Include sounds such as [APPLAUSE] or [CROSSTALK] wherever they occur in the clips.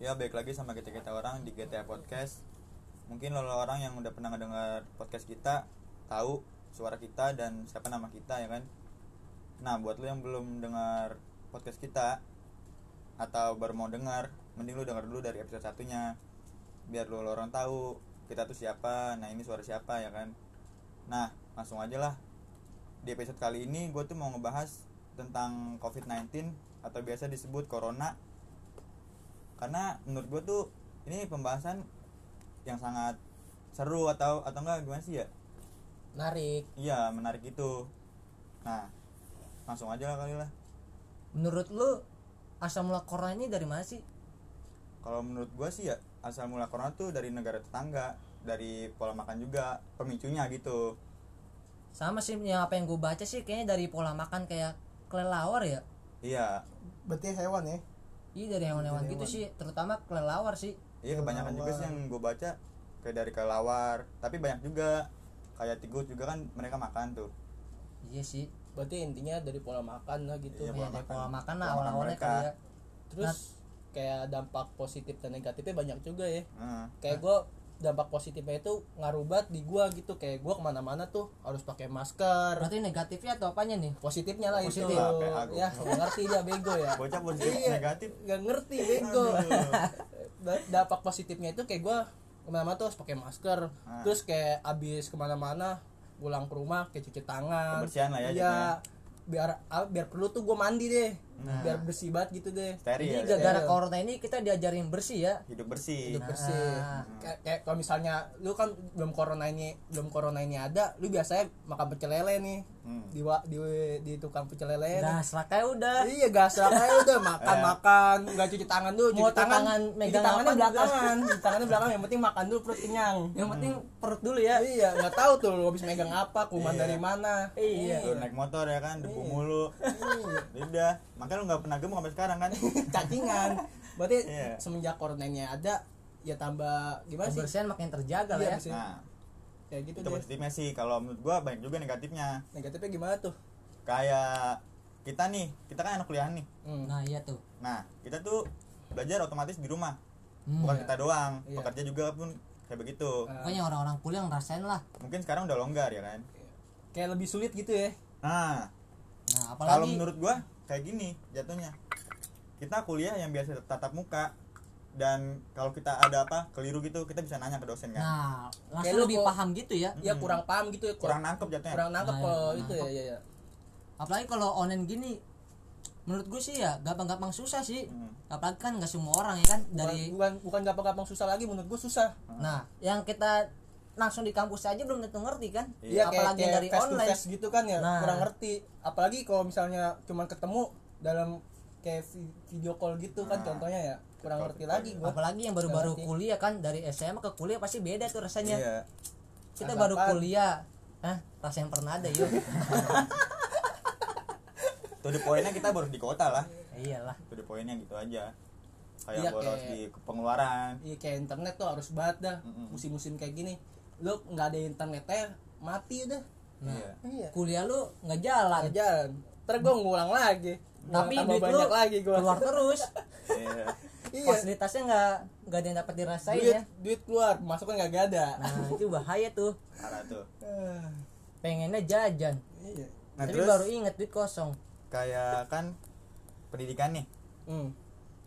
Ya baik lagi sama kita kita orang di GTA Podcast. Mungkin lo orang yang udah pernah ngedengar podcast kita tahu suara kita dan siapa nama kita ya kan. Nah buat lo yang belum dengar podcast kita atau baru mau dengar, mending lo dengar dulu dari episode satunya biar lo orang tahu kita tuh siapa. Nah ini suara siapa ya kan. Nah langsung aja lah di episode kali ini gue tuh mau ngebahas tentang COVID-19 atau biasa disebut corona karena menurut gue tuh ini pembahasan yang sangat seru atau atau enggak gimana sih ya Narik. iya menarik itu nah langsung aja lah kali lah Menurut lu asal mula corona ini dari mana sih? kalau menurut gue sih ya asal mula corona tuh dari negara tetangga dari pola makan juga pemicunya gitu Sama sih yang apa yang gue baca sih kayaknya dari pola makan kayak kelelawar ya. iya berarti hewan ya Iya dari hewan-hewan gitu hewan. sih, terutama kelelawar sih. iya kebanyakan juga sih yang gue baca kayak dari kelawar tapi banyak juga kayak tikus juga kan mereka makan tuh Iya sih. berarti intinya dari pola makan lah gitu Iya, Iya, pola dari makan. pola makan lah awal-awalnya kali ya. terus kayak dampak positif dan negatifnya banyak juga ya Heeh. kayak gue dampak positifnya itu ngaruh banget di gua gitu. Kayak gua ke mana-mana tuh harus pakai masker. Berarti negatifnya atau apanya nih? positifnya lah Positif. itu Lah, ya nggak ngerti dia bego ya. Bocah positif Iya. negatif. nggak ngerti bego. [LAUGHS] Dampak positifnya itu kayak gua ke mana-mana tuh harus pakai masker. Ah. terus kayak abis ke mana-mana pulang ke rumah kayak cuci tangan. Kebersihan lah ya jadinya. biar ah, biar perlu tuh gua mandi deh Nah. biar bersih banget gitu deh steril Jadi ya gara-gara steril. corona ini kita diajarin bersih ya. hidup bersih hidup bersih Nah. kayak, kayak kalau misalnya lu kan belum corona ini belum corona ini ada lu biasanya makan pecel lele nih Hmm. di di di tukang pecel lele nih. Nah, selakanya udah. iya gas aja udah [LAUGHS] makan Iya. makan nggak cuci tangan dulu Mau cuci tangan, tangan cuci megang tangannya belakangan [LAUGHS] cuci tangannya belakangan yang penting makan dulu perut kenyang Yang penting perut dulu ya. iya nggak tahu tuh lu habis megang apa kuman Iya. dari mana Iya. Lu naik motor ya kan debu mulu udah makanya lu nggak pernah gemuk sampai sekarang kan [LAUGHS] cacingan berarti Iya. semenjak corona ini ada ya tambah gimana sih Kebersihan makin terjaga lah Iya, ya. nah kayak gitu itu deh positifnya sih kalau menurut gua banyak juga negatifnya negatifnya gimana tuh kayak kita nih kita kan anak kuliah nih Hmm. Nah, iya tuh. nah kita tuh belajar otomatis di rumah Hmm. bukan kita doang Iya. pekerja juga pun kayak begitu Ah. Pokoknya orang-orang kuliah ngerasain lah. mungkin sekarang udah longgar ya kan kayak lebih sulit gitu ya nah Nah, kalau apalagi menurut gua kayak gini jatuhnya. Kita kuliah yang biasa tatap muka dan kalau kita ada apa keliru gitu kita bisa nanya ke dosen kan. Nah, Kayak lu lebih paham gitu ya. ya kurang paham gitu ya kurang nangkep jatuhnya. Kurang nangkep Nah, kalau itu ya ya ya. Apalagi kalau online gini menurut gue sih ya gampang-gampang susah sih. Hmm. Apalagi kan nggak semua orang ya kan bukan dari bukan bukan gampang-gampang susah lagi menurut gue susah. Nah, yang kita langsung di kampus aja belum tentu ngerti kan? Iya, apalagi kayak dari face to online. face gitu kan ya Nah. kurang ngerti apalagi kalau misalnya cuma ketemu dalam kayak vi- video call gitu kan Nah. contohnya ya kurang ngerti lagi gua Apalagi yang baru-baru kuliah kan dari SMA ke kuliah pasti beda tuh rasanya. iya Kita Rasa baru kuliah. Hah? Rasa yang pernah ada yuk. [LAUGHS] tuh the poinnya kita baru di kota lah Iyalah. tuh the poinnya gitu aja kayak Iya, boros kayak- di pengeluaran iya kayak internet tuh harus banget dah musim-musim kayak gini lu nggak ada internetnya mati udah Nah, iya iya kuliah lu nggak jalan. nggak jalan ntar gue ngulang lagi Tapi tambah duit lu banyak lagi gue keluar terus. [LAUGHS] iya iya Fasilitasnya nggak nggak ada yang dapat dirasain duit ya. duit keluar masukan nggak ada Nah, itu bahaya tuh. parah tuh Ah, Pengennya jajan. iya nah Tapi terus baru inget duit kosong. kayak kan pendidikan nih hmm.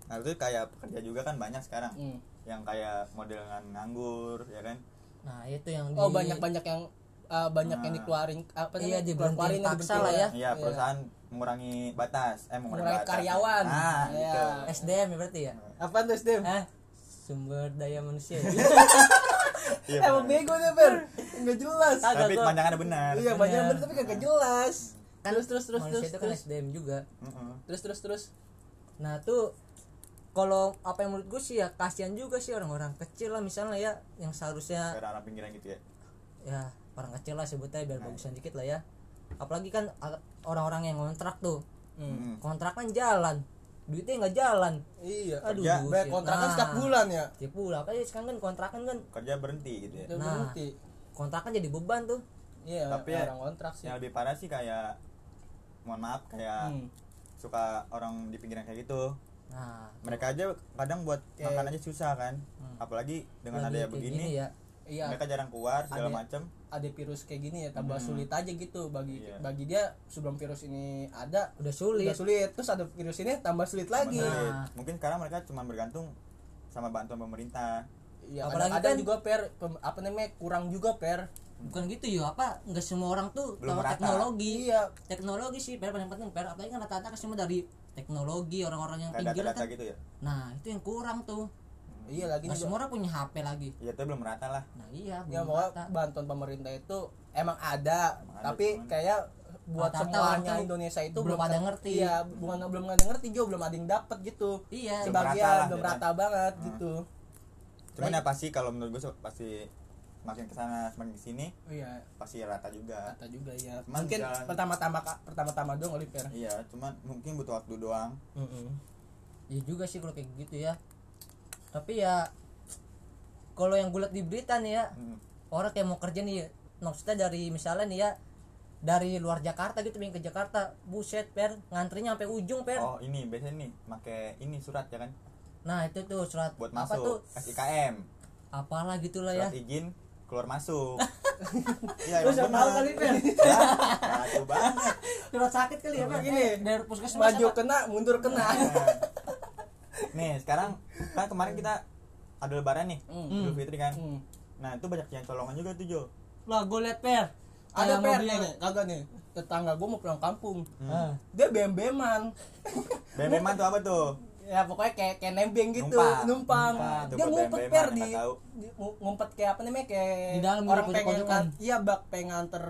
nah itu kayak pekerja juga kan banyak sekarang Hmm. yang kayak model nganggur ya kan Nah, itu yang oh di- banyak banyak yang uh, banyak yang Nah. dikeluarin apa Iya, namanya? diberhentiin Keluarin, paksa lah ya. iya perusahaan mengurangi batas eh mengurangi, Mengurangi batas. karyawan. nah Iya. gitu SDM ya berarti ya? apa tuh SDM Eh, sumber daya manusia. [LAUGHS] iya [LAUGHS] emang bener. bego deh Fer nggak jelas tapi kepanjangannya benar iya banyak bener tapi kagak jelas Kan terus terus terus manusia terus itu kan terus SDM juga. Terus terus terus Nah, tuh kalau apa yang menurut gue sih ya kasihan juga sih orang-orang kecil lah misalnya ya yang seharusnya orang pinggiran gitu ya. Ya orang kecil lah sebutnya biar bagusan dikit lah ya. Apalagi kan orang-orang yang kontrak tuh. Mm. kontrak kan jalan. Duitnya nggak jalan. Iya aduh Kerja, Bayar kontrakan Nah, setiap bulan ya. tiap bulan. Apalagi sekarang kan kontrakan kan kerja berhenti gitu ya. Nah. berhenti. kontrakan jadi beban tuh. Iya Tapi ya, orang kontrak sih. yang lebih parah sih kayak mohon maaf kayak Hmm. suka orang di pinggiran kayak gitu nah. Mereka aja kadang buat Kayak- makan aja susah kan. Hmm. apalagi dengan lagi ada kayak begini ya. Iya. mereka jarang keluar segala Ada- macam ada virus kayak gini ya tambah Hmm. sulit aja gitu bagi Iya. bagi dia sebelum virus ini ada udah sulit. udah sulit. Terus ada virus ini tambah sulit lagi. Nah. mungkin sekarang mereka cuma bergantung sama bantuan pemerintah. Ya Apalagi kadang kan- juga per pem- apa namanya kurang juga per. Bukan gitu ya apa nggak semua orang tuh Belum tahu teknologi. Iya. Teknologi sih per paling penting per. Apalagi kan rata-rata kan semua dari teknologi orang-orang yang kayak pinggir data-data kan. gitu ya? Nah itu yang kurang tuh. Iya lagi juga. semua orang punya HP lagi. Ya itu belum merata lah. Nah iya ya rata. bantuan pemerintah itu emang ada Emang ada, tapi cuman- kayak buat orang semuanya Indonesia itu belum belum ada ngerti. iya bukan belum ada ngerti juga belum ada yang dapat gitu. Iya. Belum sebagian rata lah, belum ya. kan? rata banget Hmm. gitu. Cuman ya pasti kalau menurut gue sih pasti semakin ke sana semakin ke sini iya. pasti rata juga. Rata juga ya Cuman mungkin jalan- pertama-tama pertama-tama doang kali per iya cuman mungkin butuh waktu doang. Iya juga sih kalau kayak gitu ya. Tapi ya kalau yang gue liat di berita nih ya Hmm. orang kayak mau kerja nih maksudnya dari misalnya nih ya dari luar Jakarta gitu pengen ke Jakarta buset per ngantrinya sampai ujung per. Oh ini biasanya nih make ini surat ya kan? Nah itu tuh surat buat apa tuh? masuk SIKM apalah gitulah ya. Surat izin keluar masuk. [LAUGHS] Iya Lu siapa tahu kali, Per? [LAUGHS] ya batu banget surat sakit kali ya per Gini, Eh, dari puskesmas maju apa? kena mundur kena. [LAUGHS] Nih sekarang kan kemarin kita ada lebaran nih Hmm. Idul Fitri kan. Hmm. nah itu banyak yang colongan juga tuh Jo. Lah gue liat per ada per nih kagak nih. Tetangga gue mau pulang kampung. Ah. dia bem-beman Bememan tuh apa tuh ya pokoknya kayak kayak nembeng gitu Numpang. numpang, Numpang. dia ngumpet per di, ngumpet kayak apa namanya kayak Di dalam orang gitu, pengen kan iya bak pengen nganter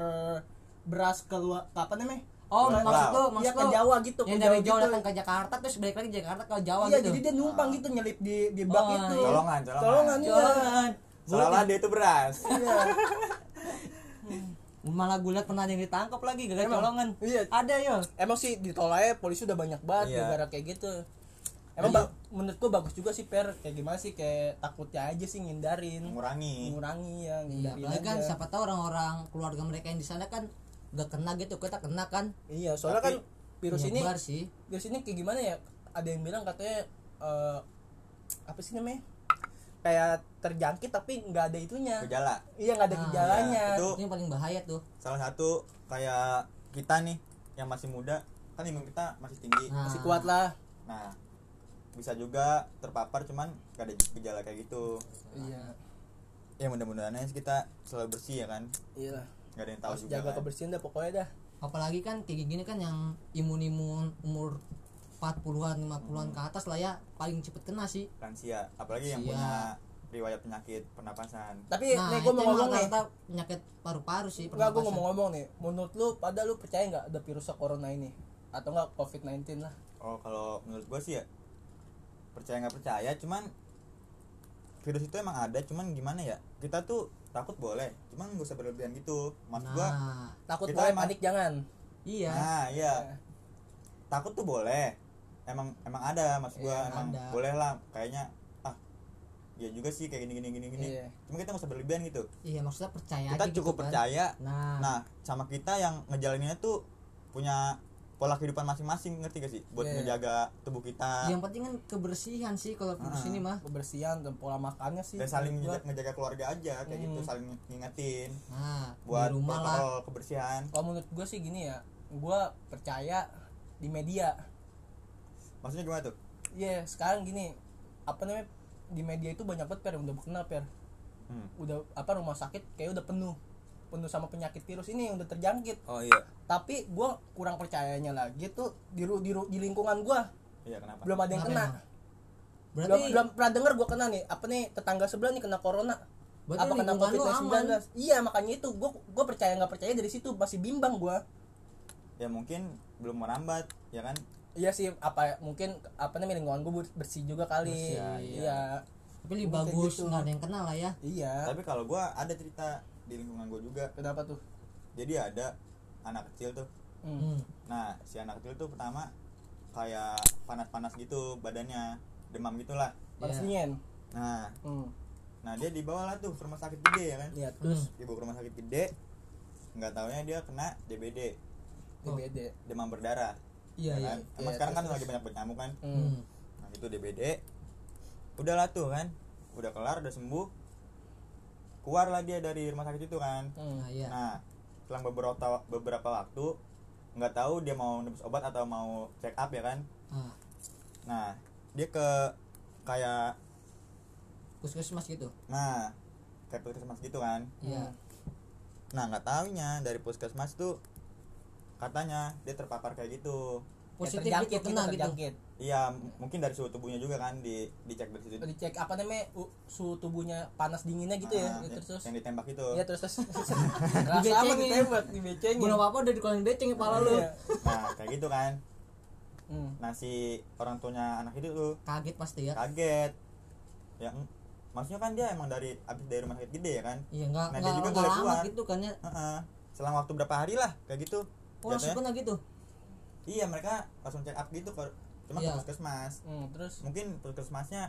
beras keluar ke apa namanya Oh, Pulau. maksud tuh, Iya, maksud ke tuh Jawa gitu, yang ke dari Jawa gitu. datang ke Jakarta terus balik lagi Jakarta ke Jawa iya gitu. jadi dia numpang gitu nyelip di di bak Oh, itu iya. colongan colongan colongan iya seolah dia itu beras iya [LAUGHS] Malah gue liat pernah ada yang ditangkap lagi gara-gara colongan. Iya. Ada yo. emang sih di tol aja polisi udah banyak banget Iya. gara kayak gitu emang Iya. ba- menurut gua bagus juga sih per kayak gimana sih kayak takutnya aja sih ngindarin mengurangi mengurangi ya Iya, ngindarin apalagi kan aja. siapa tahu orang-orang keluarga mereka yang di sana kan gak kena gitu, kita kena kan. iya soalnya Tapi- kan virus ini sih. virus ini kayak gimana ya ada yang bilang katanya eh, apa sih namanya kayak terjangkit tapi nggak ada itunya gejala iya nggak ada Nah, gejalanya itu Itu yang paling bahaya tuh. salah satu kayak kita nih yang masih muda kan imun kita masih tinggi Nah. masih kuat lah nah bisa juga terpapar cuman gak ada gejala kayak gitu iya ya mudah-mudahan aja kita selalu bersih ya kan iya nggak ada yang tahu harus juga jaga kan. kebersihan dah pokoknya dah Apalagi kan kayak gini kan yang imun-imun umur 40-an, 50-an ke atas lah ya paling cepet kena sih. lansia apalagi yang punya riwayat penyakit pernapasan tapi nah, nih gue mau ngomong nih penyakit paru-paru sih. Enggak, gue pernapasan. ngomong-ngomong nih. Menurut lu, pada lu percaya nggak ada virus corona ini? Atau nggak COVID-19 lah? oh kalau menurut gua sih ya percaya nggak percaya cuman virus itu emang ada cuman gimana ya kita tuh takut boleh cuman gak usah berlebihan gitu maksud gua Nah, Takut Kita boleh, emang- panik jangan. iya. nah iya takut tuh boleh emang emang ada maksud gua Iya, emang ada. boleh lah kayaknya ah ya juga sih kayak gini gini gini gini Iya. cuma kita nggak usah berlebihan gitu Iya, maksudnya percaya kita aja cukup gitu kan. percaya Nah, nah sama kita yang ngejalaninnya tuh punya pola kehidupan masing-masing ngerti gak sih buat Iya. ngejaga tubuh kita yang penting kan kebersihan sih kalau virus Ah. ini mah. Kebersihan dan pola makannya sih. dan saling menurut ngejaga, ngejaga keluarga aja kayak gitu Hmm. saling ngingetin Nah, buat di rumah lah. protokol kebersihan gua. Kalau menurut gue sih gini ya, gue percaya di media. maksudnya gimana tuh Iya, sekarang gini, apa namanya di media itu banyak banget per yang udah kenal per. hmm. Udah apa rumah sakit kayak udah penuh, penuh sama penyakit virus ini yang udah terjangkit. oh iya Tapi gue kurang percayanya lagi tuh di ru- di, ru- di lingkungan gue iya kenapa belum ada yang Kenapa kena. emang? Berarti belum belum pernah denger gue kena nih apa nih tetangga sebelah nih kena corona Berarti apa kena covid lu 19 aman. iya makanya itu gue gue percaya nggak percaya dari situ masih bimbang gue ya mungkin belum merambat ya kan iya sih apa mungkin apa namanya lingkungan gue bersih juga kali Bersih, iya. iya tapi lebih bagus gitu. nggak ada yang kenal lah ya. iya tapi kalau gua ada cerita di lingkungan gua juga kenapa tuh jadi ada anak kecil tuh hmm. Hmm. nah si anak kecil tuh pertama kayak panas-panas gitu badannya demam gitulah panas Iya. dingin nah hmm. nah dia dibawa lah tuh ke rumah sakit gede ya kan iya terus dibawa ke rumah sakit gede nggak taunya dia kena DBD Oh. DBD demam berdarah Iya, ya iya. kan? emang Iya, sekarang kan terus, lagi banyak nyamuk kan hmm. Hmm. nah itu DBD udahlah tuh kan udah kelar udah sembuh keluar lah dia dari rumah sakit itu kan. Hmm. nah iya. Nah selang beberapa beberapa waktu nggak tahu dia mau nebus obat atau mau check up ya kan? Ah, nah dia ke kayak puskesmas gitu? Nah kayak puskesmas gitu kan. Iya. Nah nggak taunya dari puskesmas tuh katanya dia terpapar kayak gitu. Positif terjangkit gitu gitu, kena gitu. terjangkit. Iya mungkin dari suhu tubuhnya juga kan di dicek dari situ. Dicek apa namanya u- suhu tubuhnya panas dinginnya gitu ya Ah, terus yang- terus? yang ditembak itu. Iya terus terus. [LAUGHS] Rasa apa Dibecengin. ditembak dibecengin. Belum apa udah dikeluarin beceng kepala lu. Iya. nah kayak gitu kan. Hmm. nah si orang tuanya anak itu tuh. Kaget pasti ya. Kaget. Ya maksudnya kan dia emang dari abis dari rumah sakit gede ya kan? Iya nggak Nah, dia nggak juga nggak boleh keluar. gitu kan ya. Heeh. selang waktu berapa hari lah kayak gitu. Oh langsung kena gitu? Iya mereka langsung check up gitu ke cuma Iya. ke puskesmas. Hmm, terus? Mungkin puskesmasnya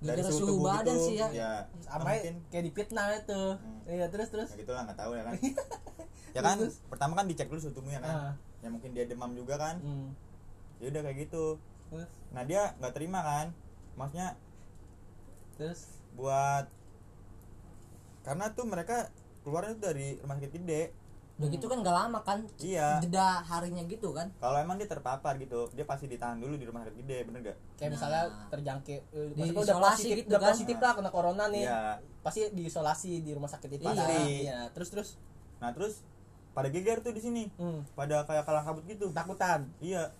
gara suhu, badan sih ya. Ya sama mungkin. kayak dipitnah itu. Hmm. iya terus terus? Ya gitu lah nggak tahu ya kan. [LAUGHS] Ya kan Terus, pertama kan dicek dulu suhu tubuhnya kan. Ah. ya mungkin dia demam juga kan. Hmm. ya udah kayak gitu. Terus? Nah dia nggak terima kan. Maksudnya terus? buat karena tuh mereka keluarnya tuh dari rumah sakit gede udah gitu kan nggak lama kan iya. jeda harinya gitu kan? Kalau emang dia terpapar gitu dia pasti ditahan dulu di rumah sakit gede bener gak kayak Nah. misalnya terjangkit eh, Di maksudnya udah isolasi positif gitu udah kan. positif lah kena corona nih. Iya. Pasti diisolasi di rumah sakit itu Iya. iya terus terus? Nah terus pada geger tuh di sini. Hmm. pada kayak kalang kabut gitu. Takutan iya.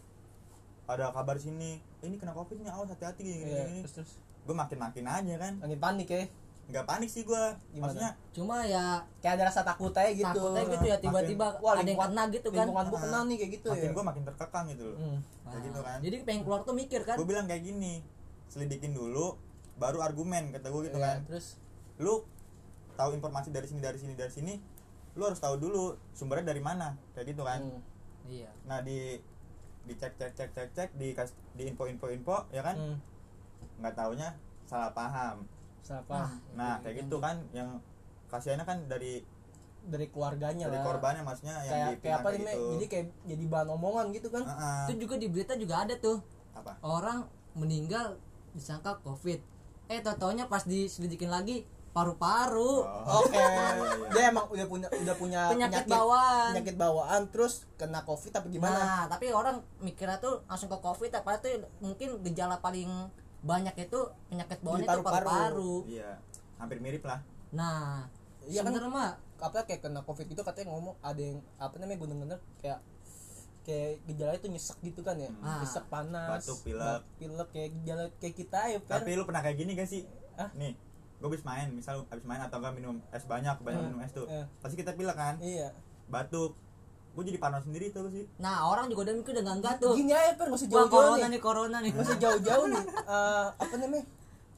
Ada kabar sini ini kena covid nih awas hati-hati gini, iya gini, terus terus? Gue makin makin aja kan. Makin panik ya nggak panik sih gue maksudnya cuma ya kayak ada rasa takut aja gitu. takutnya gitu ya tiba-tiba Wah, ada yang kena gitu kan. lingkungan gua Ah. kena nih kayak gitu makin ya gue makin terkekang gitu loh. Hmm. kayak gitu kan. jadi pengen keluar tuh mikir kan? Gue bilang kayak gini selidikin dulu baru argumen kata gue gitu Iya, kan. terus? Lu tahu informasi dari sini dari sini dari sini lu harus tahu dulu sumbernya dari mana kayak gitu kan. Hmm. iya. Nah di dicek cek cek cek cek di di info info info ya kan? Hmm. nggak taunya salah paham siapa nah kayak gitu kan yang kasihannya kan dari dari keluarganya dari lah. korbannya maksudnya yang kayak dipinang kayak apa kayak nih gitu. Jadi kayak jadi bahan omongan gitu kan. Heeh. itu juga di berita juga ada tuh. Apa? Orang meninggal disangka covid. Eh tau taunya pas diselidikin lagi paru-paru. Oh. Oke, [LAUGHS] Iya, iya. dia emang udah punya udah punya penyakit, bawaan. penyakit bawaan terus kena covid tapi gimana? nah tapi orang mikirnya tuh langsung ke covid apa tuh mungkin gejala paling banyak itu penyakit bawaan itu paru-paru. iya hampir mirip lah nah Iya kan? mah Apa kayak kena covid itu katanya ngomong ada yang apa namanya gue denger kayak kayak gejala itu nyesek gitu kan ya, Ah. nyesek panas, Batuk, pilek. pilek kayak gejala kayak kita ya kan. tapi lu pernah kayak gini gak sih Hah? nih gue habis main misal habis main atau enggak minum es banyak banyak Hmm. minum es tuh Eh. pasti kita pilek kan Iya. batuk gue jadi panas sendiri tuh sih nah orang juga udah mikir udah enggak tuh Gini aja per masih jauh-jauh corona nih. nih corona nih Masih jauh-jauh nih. Eh, apa namanya?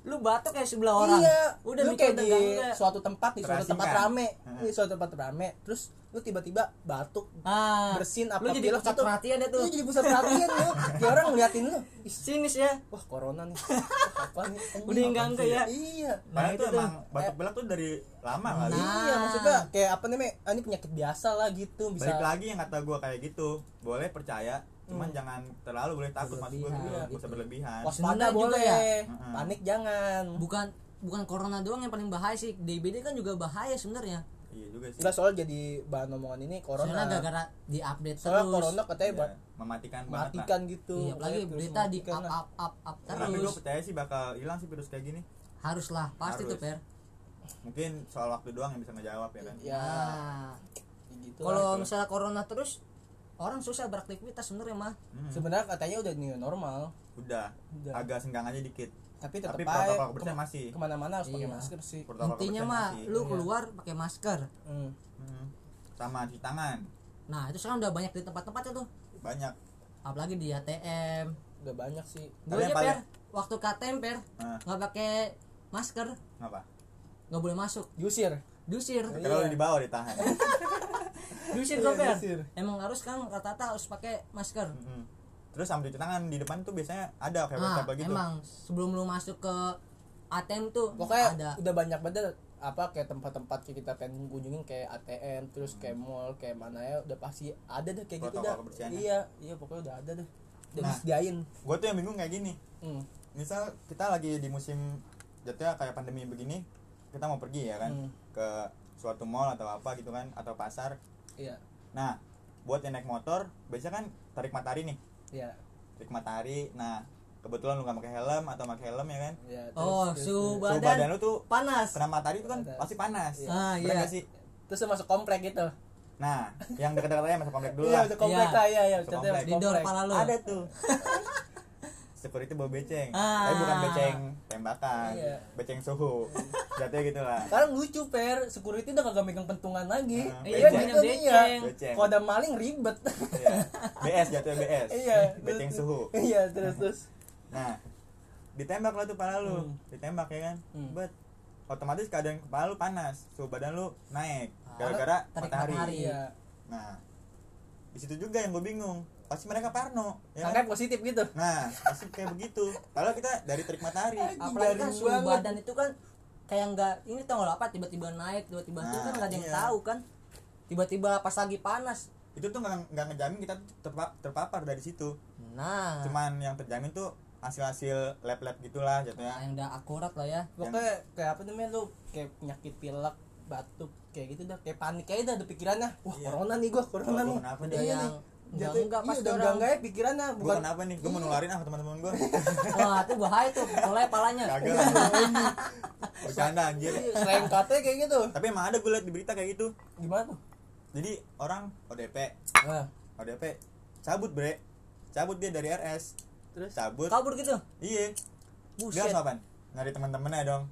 Lu batuk kayak sebelah orang. Iya, udah lu kayak di enggak suatu tempat nih, suatu tempat Terasingkan. rame, ini suatu tempat rame, terus lu tiba-tiba batuk, ah. Bersin apa lu jadi pilek pusat perhatian deh tuh. Lu jadi pusat perhatian lu, kayak orang ngeliatin lu, ih, [LAUGHS] sinis ya. Wah corona nih, [LAUGHS] apa nih? anjing, udah enggak enggak ya? Iya, Padahal itu itu tuh. emang batuk pilek tuh dari lama kali. Nah. iya maksudnya kayak apa namanya? Ah, ini penyakit biasa lah gitu, bisa. balik lagi yang kata gue kayak gitu. Boleh percaya cuman Hmm. jangan terlalu boleh takut maksud gue Berlebihan, gitu gak usah berlebihan. Waspada juga boleh, ya. Panik jangan. bukan bukan corona doang yang paling bahaya sih. DBD kan juga bahaya sebenarnya. Iya juga sih. Enggak soal jadi bahan omongan ini soalnya corona. gara-gara diupdate Soalnya terus. corona katanya Iya, buat mematikan banget lah matikan gitu. iya apalagi terus berita di up up up up tapi gue terus. percaya sih bakal hilang sih virus kayak gini. Harus lah pasti Harus. tuh per. Mungkin soal waktu doang yang bisa ngejawab ya kan? Ya, nah. Gitu kalau misalnya corona terus orang susah beraktivitas sebenarnya mah Hmm, sebenarnya katanya udah new normal. Udah. Udah. agak senggang aja dikit. Tapi tetap tapi protokol kebersihan kema- masih. ke mana-mana harus pakai Iya. masker sih. Protokol intinya mah masih. lu Iya. keluar pakai masker. Hmm. Hmm. sama cuci tangan. Nah itu sekarang udah banyak di tempat-tempatnya tuh. Banyak. Apalagi di ATM udah banyak sih. Gue aja per waktu KTM per nah, nggak pakai masker. Ngapa? Nggak boleh masuk. Diusir. Dusir Iya. kalau di bawah ditahan [LAUGHS] dusir Iya, diusir. emang harus kan rata-rata harus pakai masker Mm-mm. terus sama cuci tangan di depan tuh biasanya ada kayak nah website gitu emang sebelum lu masuk ke ATM tuh pokoknya ada udah banyak banget apa kayak tempat-tempat kita pengen kunjungin kayak ATM terus kayak mall kayak mana ya udah pasti ada deh kayak gitu Protokol dah kebersihannya. iya iya pokoknya udah ada deh udah Nah. disediain gue tuh yang bingung kayak gini hmm. misal kita lagi di musim jatuhnya kayak pandemi begini kita mau pergi ya kan Hmm. ke suatu mall atau apa gitu kan atau pasar iya nah buat yang naik motor biasanya kan tarik matahari nih iya tarik matahari nah kebetulan lu nggak pakai helm atau pakai helm ya kan iya Oh, terus, suhu suhu badan, badan lu tuh panas. kena matahari itu kan Ada. pasti panas Ah, Bener iya. sih terus lu masuk komplek gitu nah yang dekat-dekatnya masuk komplek dulu iya lah masuk komplek Iya. lah iya iya Masuk contohnya komplek. masuk Didor komplek. kepala lu. ada tuh [LAUGHS] security bawa beceng Ah. tapi bukan beceng tembakan Iya. beceng suhu [LAUGHS] jatuhnya gitu lah sekarang lucu per security udah kagak megang pentungan lagi Ah, Iya, beceng. banyak beceng. Beceng. kalau ada maling ribet Iya. BS jatuhnya BS iya beceng terus- suhu iya terus terus nah ditembak lah tuh kepala lu Hmm. ditembak ya kan Hmm. bet otomatis keadaan kepala lu panas suhu badan lu naik Ah, gara-gara matahari. matahari. iya nah di situ juga yang gue bingung pasti mereka parno ya kan? positif gitu. Nah pasti kayak begitu. Kalau kita dari terik matahari. Apalagi kan suhu banget. badan itu kan kayak nggak ini tau nggak apa tiba-tiba naik tiba-tiba turun Nah, kan nggak ada yang iya. tahu kan. Tiba-tiba pas lagi panas. Itu tuh nggak nggak ngejamin kita terpa- terpapar dari situ. Nah. Cuman yang terjamin tuh hasil-hasil lab-lab gitulah nah, jatuhnya. Yang udah akurat lah ya. Pokoknya kayak apa namanya lu kayak penyakit pilek batuk kayak gitu dah. Kayak panik aja dah ada pikirannya. Wah Iya. corona nih gua corona Wah, nih. udah Iya yang nih. Enggak Jatuh- enggak iya, pas udah orang enggak enggak ya pikirannya gue bukan kenapa nih? Gue mau nularin ah ke teman-teman gue [LAUGHS] wah itu bahaya tuh mulai palanya. Kagak. Lah [LAUGHS] bercanda anjir. Selain katanya kayak gitu. Tapi emang ada gue liat di berita kayak gitu. Gimana tuh? Jadi orang ODP nah, ODP cabut bre. Cabut dia dari RS terus? Cabut. Kabur gitu? Iya. Dia buset langsung apaan? Nyari teman-temannya dong.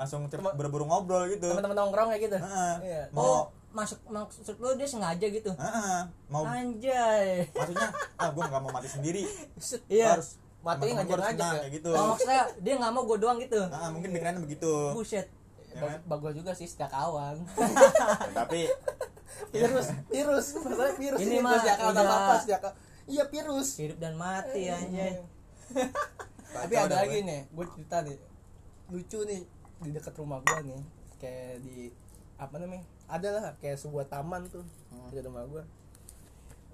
Langsung buru-buru ngobrol gitu. Teman-teman nongkrong kayak gitu? Heeh. iya. Mau oh masuk maksud lu dia sengaja gitu? Heeh. mau anjay. Maksudnya [LAUGHS] ah gue nggak mau mati sendiri. Iya. harus Matinya harus ngajak-ngajak senang, ya? kayak gitu. Oh, maksudnya dia nggak mau gue doang gitu? Heeh, mungkin pikirannya begitu. Buset. Ya kan? bagus juga sih setiap kawan Ya, [LAUGHS] tapi virus [LAUGHS] virus. Masalahnya virus Ini ini mah sejak kawan udah- apa apa iya virus. Hidup dan mati anjay. Tapi Kacau ada lagi gue. nih gue cerita nih. Lucu nih di dekat rumah gue nih kayak di apa namanya ada lah kayak sebuah taman tuh Hmm. di rumah gue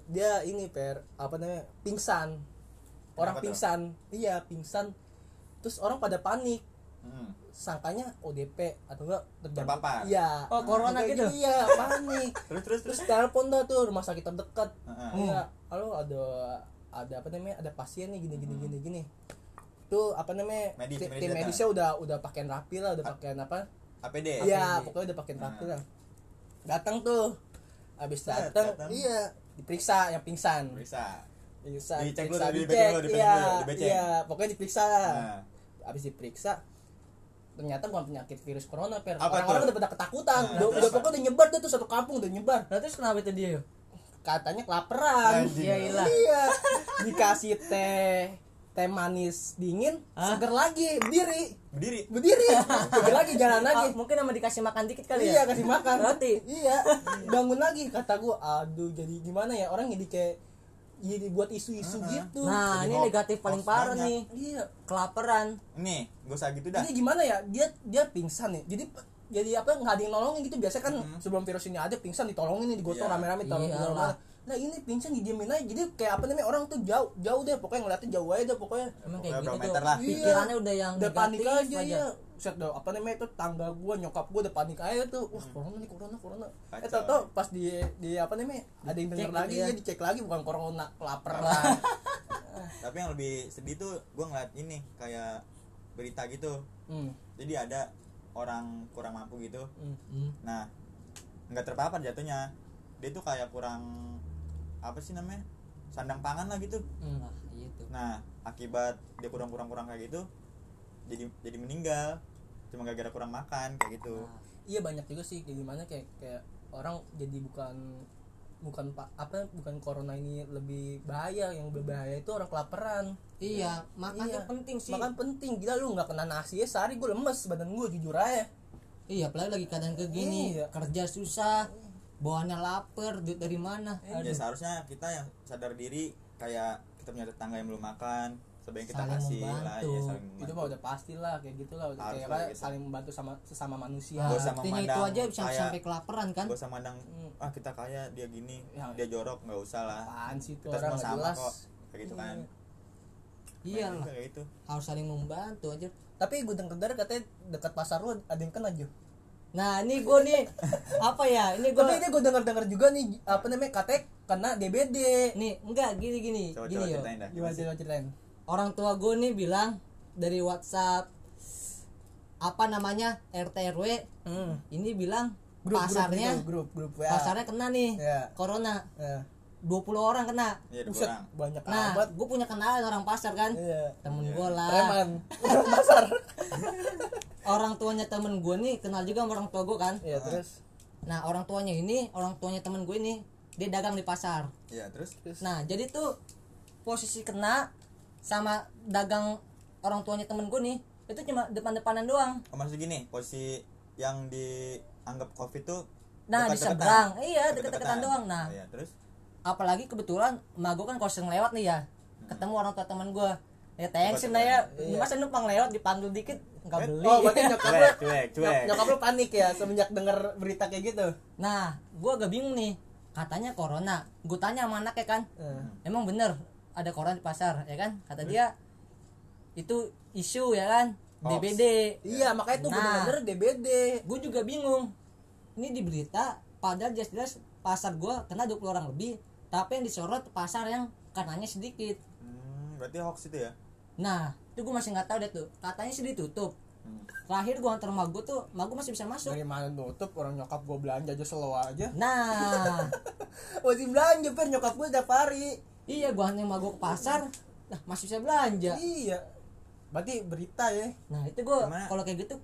dia ini per apa namanya pingsan orang Kenapa tuh? pingsan iya pingsan terus orang pada panik Hmm. sangkanya ODP atau enggak terjangkit. Terpapar. iya Oh, corona Kayak gitu? iya panik [LAUGHS] terus terus terus terus telepon dah tuh rumah sakit terdekat Heeh. iya halo ada ada apa namanya ada pasien nih gini gini gini gini tuh apa namanya Medis, tim, medis medisnya udah udah pakaian rapi lah udah pakaian apa APD iya APD. pokoknya udah pakaian rapi Nah. lah datang tuh. Habis Set, datang datang. iya. Diperiksa yang pingsan. Diperiksa. Dicek diperiksa, dulu, dicek, dulu, dibecek iya iya. Pokoknya diperiksa. Nah. Habis diperiksa ternyata bukan penyakit virus corona per Apa orang-orang udah pada ketakutan. Nah, udah, pokoknya udah nyebar tuh, tuh satu kampung udah nyebar. Nah terus kenapa itu dia katanya kelaparan iya iya. [LAUGHS] Dikasih teh teh manis dingin Hah? seger lagi berdiri. Berdiri? Berdiri. [LAUGHS] Seger lagi jalan lagi mungkin sama dikasih makan dikit kali iya ya kasih makan. Roti. iya. [LAUGHS] Bangun lagi kata gua aduh jadi gimana ya? Orang jadi kayak jadi buat isu-isu Heeh. gitu. Nah Jadi ini negatif paling parah banyak. nih. Iya. Kelaparan. Nih gak usah gitu dah. Jadi gimana ya? Dia dia pingsan nih. Jadi jadi apa nggak ada yang nolongin gitu. Biasa kan Mhm. sebelum virus ini ada pingsan ditolongin nih digotong Iya. rame-rame taruh Iyalah. Nah ini pingsan didiemin aja jadi kayak apa namanya orang tuh jauh jauh deh pokoknya ngeliatnya jauh aja deh pokoknya emang kayak gitu berapa tuh meter lah. Iya. pikirannya udah yang udah panik negatif aja, ya set dah apa namanya itu tangga gua nyokap gua udah panik aja tuh wah corona nih corona corona eh Kacau. tau tau pas di di apa namanya ada yang denger Cek lagi gitu ya. ya dicek lagi bukan corona kelaparan [LAUGHS] tapi yang lebih sedih tuh gue ngeliat ini kayak berita gitu hmm. jadi ada orang kurang mampu gitu hmm. Hmm. nah nggak terpapar jatuhnya dia tuh kayak kurang apa sih namanya sandang pangan lah gitu hmm. nah itu nah akibat dia kurang kurang kurang kayak gitu jadi jadi meninggal cuma gara-gara kurang makan kayak gitu Nah, iya banyak juga sih kayak gimana kayak kayak orang jadi bukan bukan pak apa bukan corona ini lebih bahaya yang berbahaya itu orang kelaparan iya makan Iya. penting sih makan penting gila lu nggak kena nasi ya sehari gue lemes badan gue jujur aja iya apalagi lagi keadaan kayak gini Iya. kerja susah bawaannya lapar duit dari mana ya seharusnya kita yang sadar diri kayak kita punya tetangga yang belum makan sebaiknya kita Saling kasih lah membantu. ya saling itu membantu. mah udah pasti lah kayak gitu lah udah Harus kayak lah apa, gitu. saling membantu sama sesama manusia nah, artinya itu aja bisa kayak- sampai kelaparan kan gak usah mandang Hmm. ah kita kaya dia gini Ya. dia jorok nggak usah lah apaan sih itu kita orang sama jelas kok kayak gitu kan Iya. Iya lah. juga kayak itu harus saling membantu aja tapi gue denger katanya dekat pasar lu ada yang kena aja nah ini gue nih apa ya ini gue tapi ini gue denger denger juga nih apa namanya katanya kena DBD nih enggak gini gini coba gini coba yo ceritain dah gimana coba ceritain orang tua gue nih bilang dari WhatsApp apa namanya RT RW hmm. ini bilang grup pasarnya grup, gitu, grup grup ya. pasarnya kena nih Ya. corona ya. 20 orang kena. Iya Buset, kurang banyak nah amat. gue punya kenalan orang pasar kan? Iya. Temen gue lah. Preman. [LAUGHS] Pasar. [LAUGHS] Orang tuanya temen gue nih kenal juga sama orang tua gue kan? Iya terus? Nah orang tuanya ini orang tuanya temen gue ini dia dagang di pasar. Iya terus? Terus? Nah jadi tuh posisi kena sama dagang orang tuanya temen gue nih itu cuma depan-depanan doang. Oh, maksud gini posisi yang dianggap covid tuh Nah, di seberang. Iya, Dekat-dekatan. deket-deketan doang. Nah. Iya, terus apalagi kebetulan emak gue kan sering lewat nih ya ketemu orang tua teman gue ya thanksin lah ya. Iya. masa numpang lewat dipanggil dikit nggak Eh, beli. oh berarti nyokap lu cuek cuek cuek. Nyok- nyokap lu panik ya semenjak denger berita kayak gitu? Nah gue agak bingung nih. Katanya corona. Gue tanya sama anaknya kan Eh. emang bener ada corona di pasar? Ya kan? Kata dia itu isu ya kan? Hoax. DBD iya makanya tuh Nah. bener-bener DBD gue juga bingung. Ini di berita padahal jelas-jelas pasar gue kena 20 orang lebih tapi yang disorot pasar yang kanannya sedikit. Hmm, berarti hoax itu ya? Nah itu gue masih nggak tahu deh tuh. Katanya sih ditutup. Hmm. terakhir gue antar emak gue tuh emak gue masih bisa masuk. Dari mana nutup orang nyokap gue belanja aja slow aja. Nah. [LAUGHS] Masih belanja per nyokap gue tiap hari. Iya gue antar emak gue ke pasar. Nah masih bisa belanja. Iya. Berarti berita ya. Nah itu gue kalau kayak gitu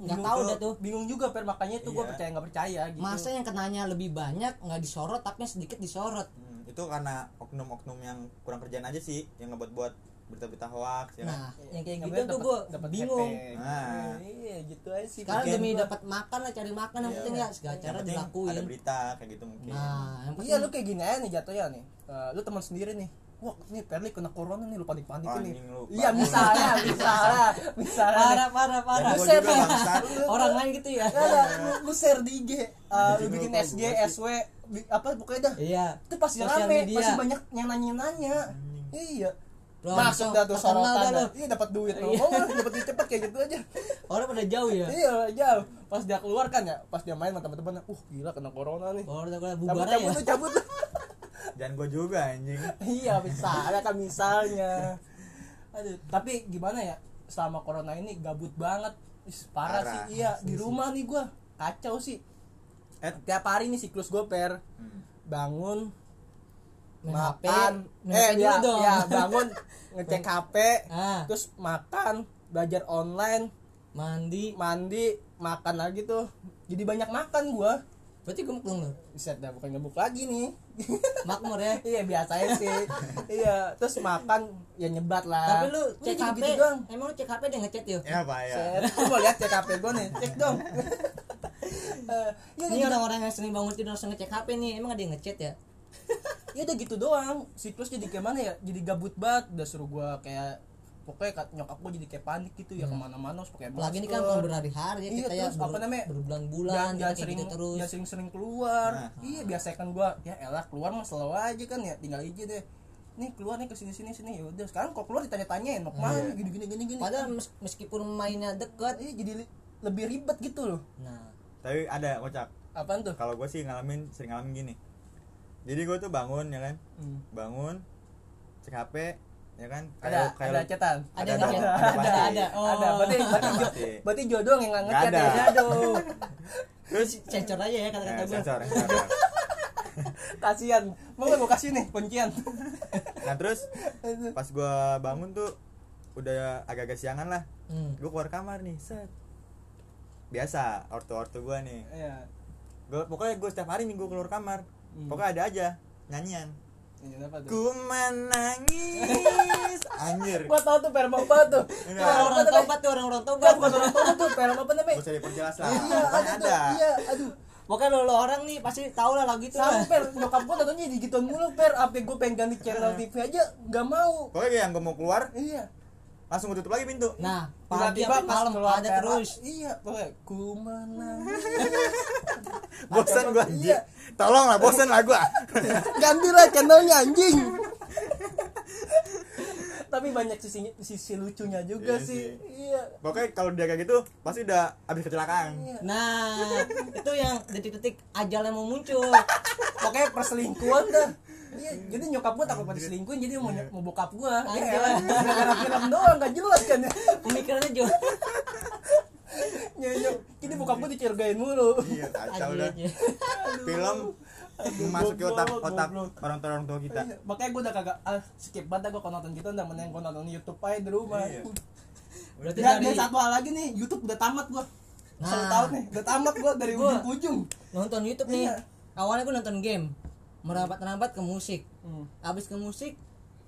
nggak tahu tuh- dah tuh. bingung juga per makanya tuh gue Iya. percaya nggak percaya gitu. Masa yang kenanya lebih banyak nggak disorot tapi yang sedikit disorot. Hmm, itu karena oknum-oknum yang kurang kerjaan aja sih yang ngebuat-buat berita-berita hoax ya kan? Nah yang kayak gitu tuh gue bingung. Nah. iya gitu aja sih. Sekarang demi dapat makan lah cari makan yang Iya. penting ya segala cara dilakuin. ada berita kayak gitu mungkin. Nah yang penting iya lu kayak gini aja nih jatuhnya nih. Eh, lu teman sendiri nih. Wah nih Perli kena corona nih lu panik panik nih lu, iya misalnya misalnya misalnya parah parah parah. Ya. bangsat. orang lain gitu ya. Nggak ada, lu, lu share di IG, uh, lu bikin lu, SG. SW, apa pokoknya dah. iya Itu pasti Sosial rame, media. pasti banyak yang nanya-nanya. Iya. Bro, Masuk dah tuh sorotan dah. Iya dapat duit lu. Iya. Mau nggak dapat duit cepet kayak gitu aja. orang pada jauh ya Iya, jauh. Pas dia keluar kan ya, pas dia main sama teman-teman, uh gila kena corona nih. orang udah Cabut bubar cabut ya tuh, cabut [LAUGHS] tuh. dan gue juga anjing iya, misalnya kan misalnya. [LAUGHS] Aduh, tapi gimana ya? Selama corona ini gabut banget. Is, parah, Parah. sih. Iya, di rumah nih gua. Kacau sih. Eh Tiap hari nih siklus gue per. Hmm. bangun main makan. Eh HP dulu ya, dong. ya bangun [LAUGHS] ngecek HP ah. terus makan belajar online. Mandi. Mandi makan lagi tuh. Jadi banyak makan gua. Berarti gemuk dong lu? Bisa dah bukan gemuk lagi nih. [LAUGHS] Makmur ya? Iya biasanya sih. [LAUGHS] Iya terus makan ya nyebat lah. Tapi lu cek HP gitu doang. Emang lu cek HP dia ngechat yuk? Ya pak ya. Set, lu mau lihat cek HP gua nih? Cek dong Eh, ya ini gitu- orang-orang yang sering bangun tidur langsung ngecek HP nih. Emang ada yang ngechat ya? [LAUGHS] Ya udah gitu doang. Siklus jadi kayak mana ya? Jadi gabut banget. Udah suruh gua kayak pokoknya kat- nyokap gua jadi kayak panik gitu ya ke mana-mana harus pakai Hmm. apalagi ini kan bukan berhari-hari ya Iya, kita ya terus apa namanya? berbulan-bulan jangan, kayak sering gitu terus jangan sering-sering keluar. Nah. iya biasa kan gua ya elah keluar mah selalu aja kan ya tinggal izin deh. Nih keluar nih ke sini sini sini. Ya udah sekarang kalau keluar ditanya-tanyain mau ke mana? Iya. gini gini gini gini. Padahal mes- meskipun mainnya deket. Iya jadi lebih ribet gitu loh. Nah tapi ada kocak. Apaan tuh? Kalau gue sih ngalamin sering ngalamin gini. Jadi gue tuh bangun ya kan? Hmm. bangun cek HP ya kan? Ada kayak ada cetan ada Ada ada ada pasti. ada oh ada berarti berarti jo, berarti jodoh yang nggak ngechat ya? ada. aduh. Terus sensor aja ya eh, kata-kata gue sensor, sensor. kasihan mau nggak gua kasih nih kuncian? Nah terus pas gue bangun tuh udah agak-agak siangan lah. Hmm. gue keluar kamar nih set biasa ortu-ortu gue nih. Iya. Gue pokoknya gue setiap hari nih gue keluar kamar. Hmm. pokoknya ada aja nyanyian. Ini apa tuh? Ku menangis. [LAUGHS] Anjir. Gua tau tuh film apa tuh. Orang-orang tobat tuh orang-orang tobat. bukan orang tua tuh film apa namanya? Gue cari perjelas lah. Iya Pokoknya ada iya aduh. Pokoknya lo, lo orang nih pasti tau lah lagu itu sampai nyokap gua nontonnya di gituan mulu per. Apa gua pengen ganti channel TV aja nggak mau. Pokoknya yang gue mau keluar iya langsung tutup lagi pintu nah pagi pas malam keluar ada terus iya pokoknya ku [LAUGHS] bosan gue Iya. tolong lah bosan lah gue [LAUGHS] ganti lah channelnya anjing [LAUGHS] tapi banyak sisi sisi lucunya juga Iya sih. sih. Iya. pokoknya kalau dia kayak gitu pasti udah habis kecelakaan Iya. Nah, itu yang detik-detik ajal yang mau muncul. Pokoknya perselingkuhan dah. Iya, jadi nyokap gua takut pada selingkuhin jadi mau mau bokap gua. Ya Anjir. elah, gara-gara film doang gak jelas kan ya. Pemikirannya juga Nyonyok. Jadi bokap gua dicurigain mulu. iya kacau dah film memasuki otak otak orang tua orang tua kita Iya, Makanya gua udah kagak ah, skip banget kalau nonton gitu udah mending gua nonton YouTube aja di rumah. Iya. Berarti dari dan satu hal lagi nih, YouTube udah tamat gua. Satu Nah. tahun nih, udah tamat gua dari Gua- ujung ke ujung. nonton YouTube nih. Iya. Awalnya gue nonton game, merambat-rambat ke musik. Hmm. Abis ke musik,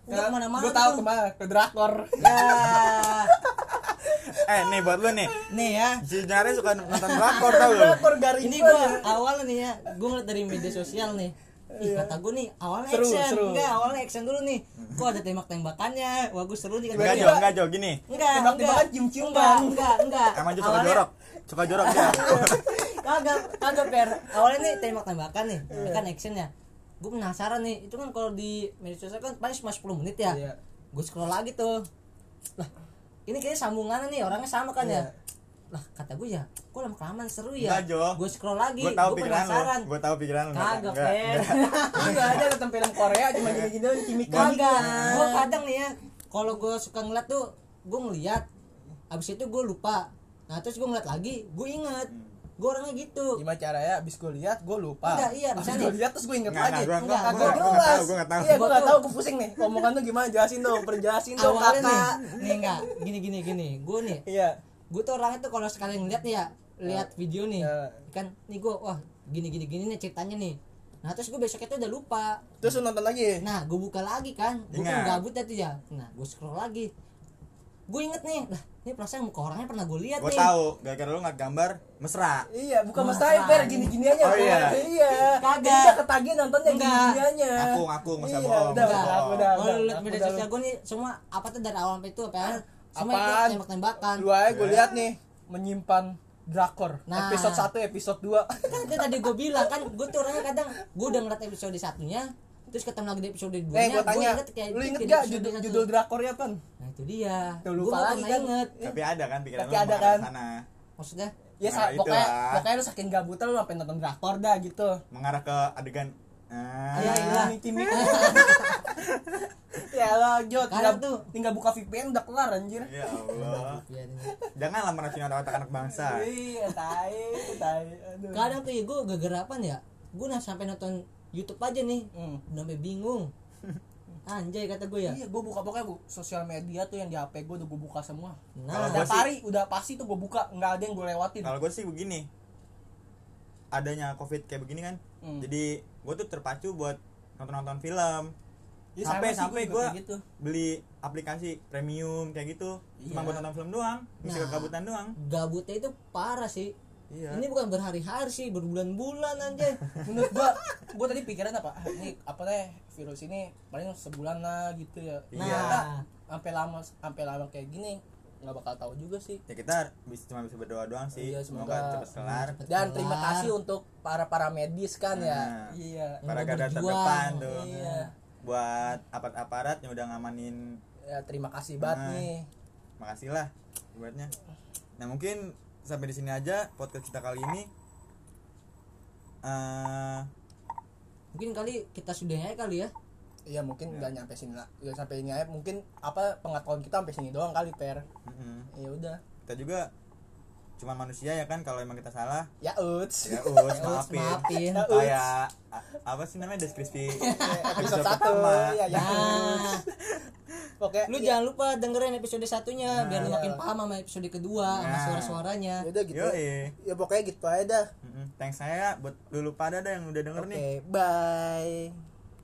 udah ke mana-mana. Gue tahu ke mana ke drakor. Ya, [LAUGHS] eh nih buat lu nih nih ya. si Jare suka nonton drakor tau lu Ini gua. gue awalnya nih ya, gue ngeliat dari media sosial nih. Ih, kata gue nih awalnya Seru, action, seru. enggak awalnya action dulu nih. Kok ada tembak-tembakannya? Wah, gue seru nih kan. enggak Enggak, Jo enggak Jo gini enggak, Tembak-tembakan, enggak, cium-ciuman. enggak, enggak, enggak. emang Jo suka Awalnya- jorok suka jorok [LAUGHS] dia kagak kagak per awalnya nih tembak tembakan nih ya kan action ya gue penasaran nih itu kan kalau di media sosial kan paling cuma 10 menit ya. Iya. gue scroll lagi tuh. Lah ini kayaknya sambungannya nih orangnya sama kan ya? Iya. lah kata gue ya kok lama kelamaan seru ya? Gue scroll lagi gue tahu gue pikiran lu. penasaran. Gue tahu pikiran lu kagak enggak. Enggak. [LAUGHS] Ada nonton film Korea cuma gini-gini doang cimik kagak. Gue kadang nih ya kalau gue suka ngeliat tuh gue ngeliat abis itu gue lupa. Nah terus gue ngeliat lagi gue inget gue orangnya gitu Gimana caranya abis gue lihat gue lupa. Enggak, iya, Abis misalnya- gue lihat terus gue inget lagi. enggak, Gak nggak jelas. tahu, gua nggak tahu. Iya, gue Gua gak tuh- tahu, gue pusing nih. Omongan lu gimana? Jelasin dong, perjelasin dong awalnya nih kakak. nih enggak gini gini gini gue nih Iya. gue tuh orangnya tuh kalau sekali ngeliat nih ya lihat video nih Ya. kan nih gue wah gini gini gini nih ceritanya nih nah terus gue besoknya tuh udah lupa Terus lu nonton lagi. nah gue buka lagi kan gue kan gabut tadi ya nah gue scroll lagi gue inget nih lah ini perasaan muka orangnya pernah gue lihat gue nih tahu gara-gara lu ngeliat gambar mesra Iya, bukan Mas Taib, Per, gini-gini aja. Oh, iya. Iya. Kagak. Ketagihan nontonnya Enggak. gini-gini aja. Aku, aku, masa Iya, bohong, Udah, udah, udah, kalau udah, lu aku media udah. sosial gue nih semua apa tuh dari awal sampai itu apa ya semua itu tembak-tembakan Lu aja gue lihat nih menyimpan drakor Nah. episode 1 episode 2 kan itu tadi gue bilang kan gue tuh orangnya kadang gue udah ngeliat episode satunya terus ketemu lagi di episode dua Eh, gue tanya, inget kayak lu inget gak judul, judul drakornya apa? Itu dia Tuh, gue lupa nggak lagi kan. inget tapi ada kan pikiran Tapi lu ada kan. sana maksudnya Ya, Nah, sa- pokoknya, lah. pokoknya lu saking gabutan lu sampai nonton drakor dah gitu. mengarah ke adegan ah, Iya, iya. Timik. [LAUGHS] ya lah, Jo, tinggal, Kadang tuh. tinggal buka VPN udah kelar anjir. ya Allah [LAUGHS] janganlah meracuni otak anak bangsa Iya, tai, tai. Aduh. kadang tuh ya gue gegerapan ya gue nah sampai nonton YouTube aja nih Hmm. udah sampai bingung [LAUGHS] anjay kata gue ya Iya, gue buka pokoknya gua, sosial media tuh yang di HP gue udah gue buka semua. Kalau nah Udah sih- hari, udah pasti tuh gue buka, nggak ada yang gue lewatin. kalau gue sih begini adanya covid kayak begini kan Hmm. jadi gue tuh terpacu buat nonton-nonton film Ya, sampai sampai gua gue gitu. beli aplikasi premium kayak gitu cuma Iya. buat nonton film doang Nah. kegabutan doang gabutnya itu parah sih iya. Ini bukan berhari-hari sih berbulan-bulan anjay. Menurut gua gua tadi pikiran apa ah, ini apa deh virus ini paling sebulan lah gitu ya. Iya. Ternyata sampai lama sampai lama kayak gini nggak bakal tahu juga sih. Ya kita bisa cuma bisa berdoa doang sih. Iya, semoga semoga- cepat kelar. dan terima kasih untuk para para medis kan ya. Nah. iya. para garda terdepan tuh. Iya. Buat aparat-aparat yang udah ngamanin. Ya terima kasih banget Nah. nih. makasih lah buatnya. Nah mungkin sampai di sini aja podcast kita kali ini. Eh, mungkin kali kita sudahi aja kali ya. Iya mungkin nggak nyampe sini lah. Udah sampai ini aja. Mungkin apa pengetahuan kita sampai sini doang kali per. Mm-mm. ya udah. Kita juga cuma manusia ya kan kalau emang kita salah. Ya uts ya Ya, [LAUGHS] maafin. maafin. Ya, kayak apa sih namanya deskripsi [LAUGHS] episode satu. pertama. ya ya. [LAUGHS] Nah. Oke lu jangan lupa dengerin episode satunya biar lu Iya. makin paham sama episode kedua sama Nah. suara-suaranya. Ya udah gitu. Yo ya pokoknya gitu aja dah. Thanks saya. Buat dulu pada dah yang udah denger oke nih. bye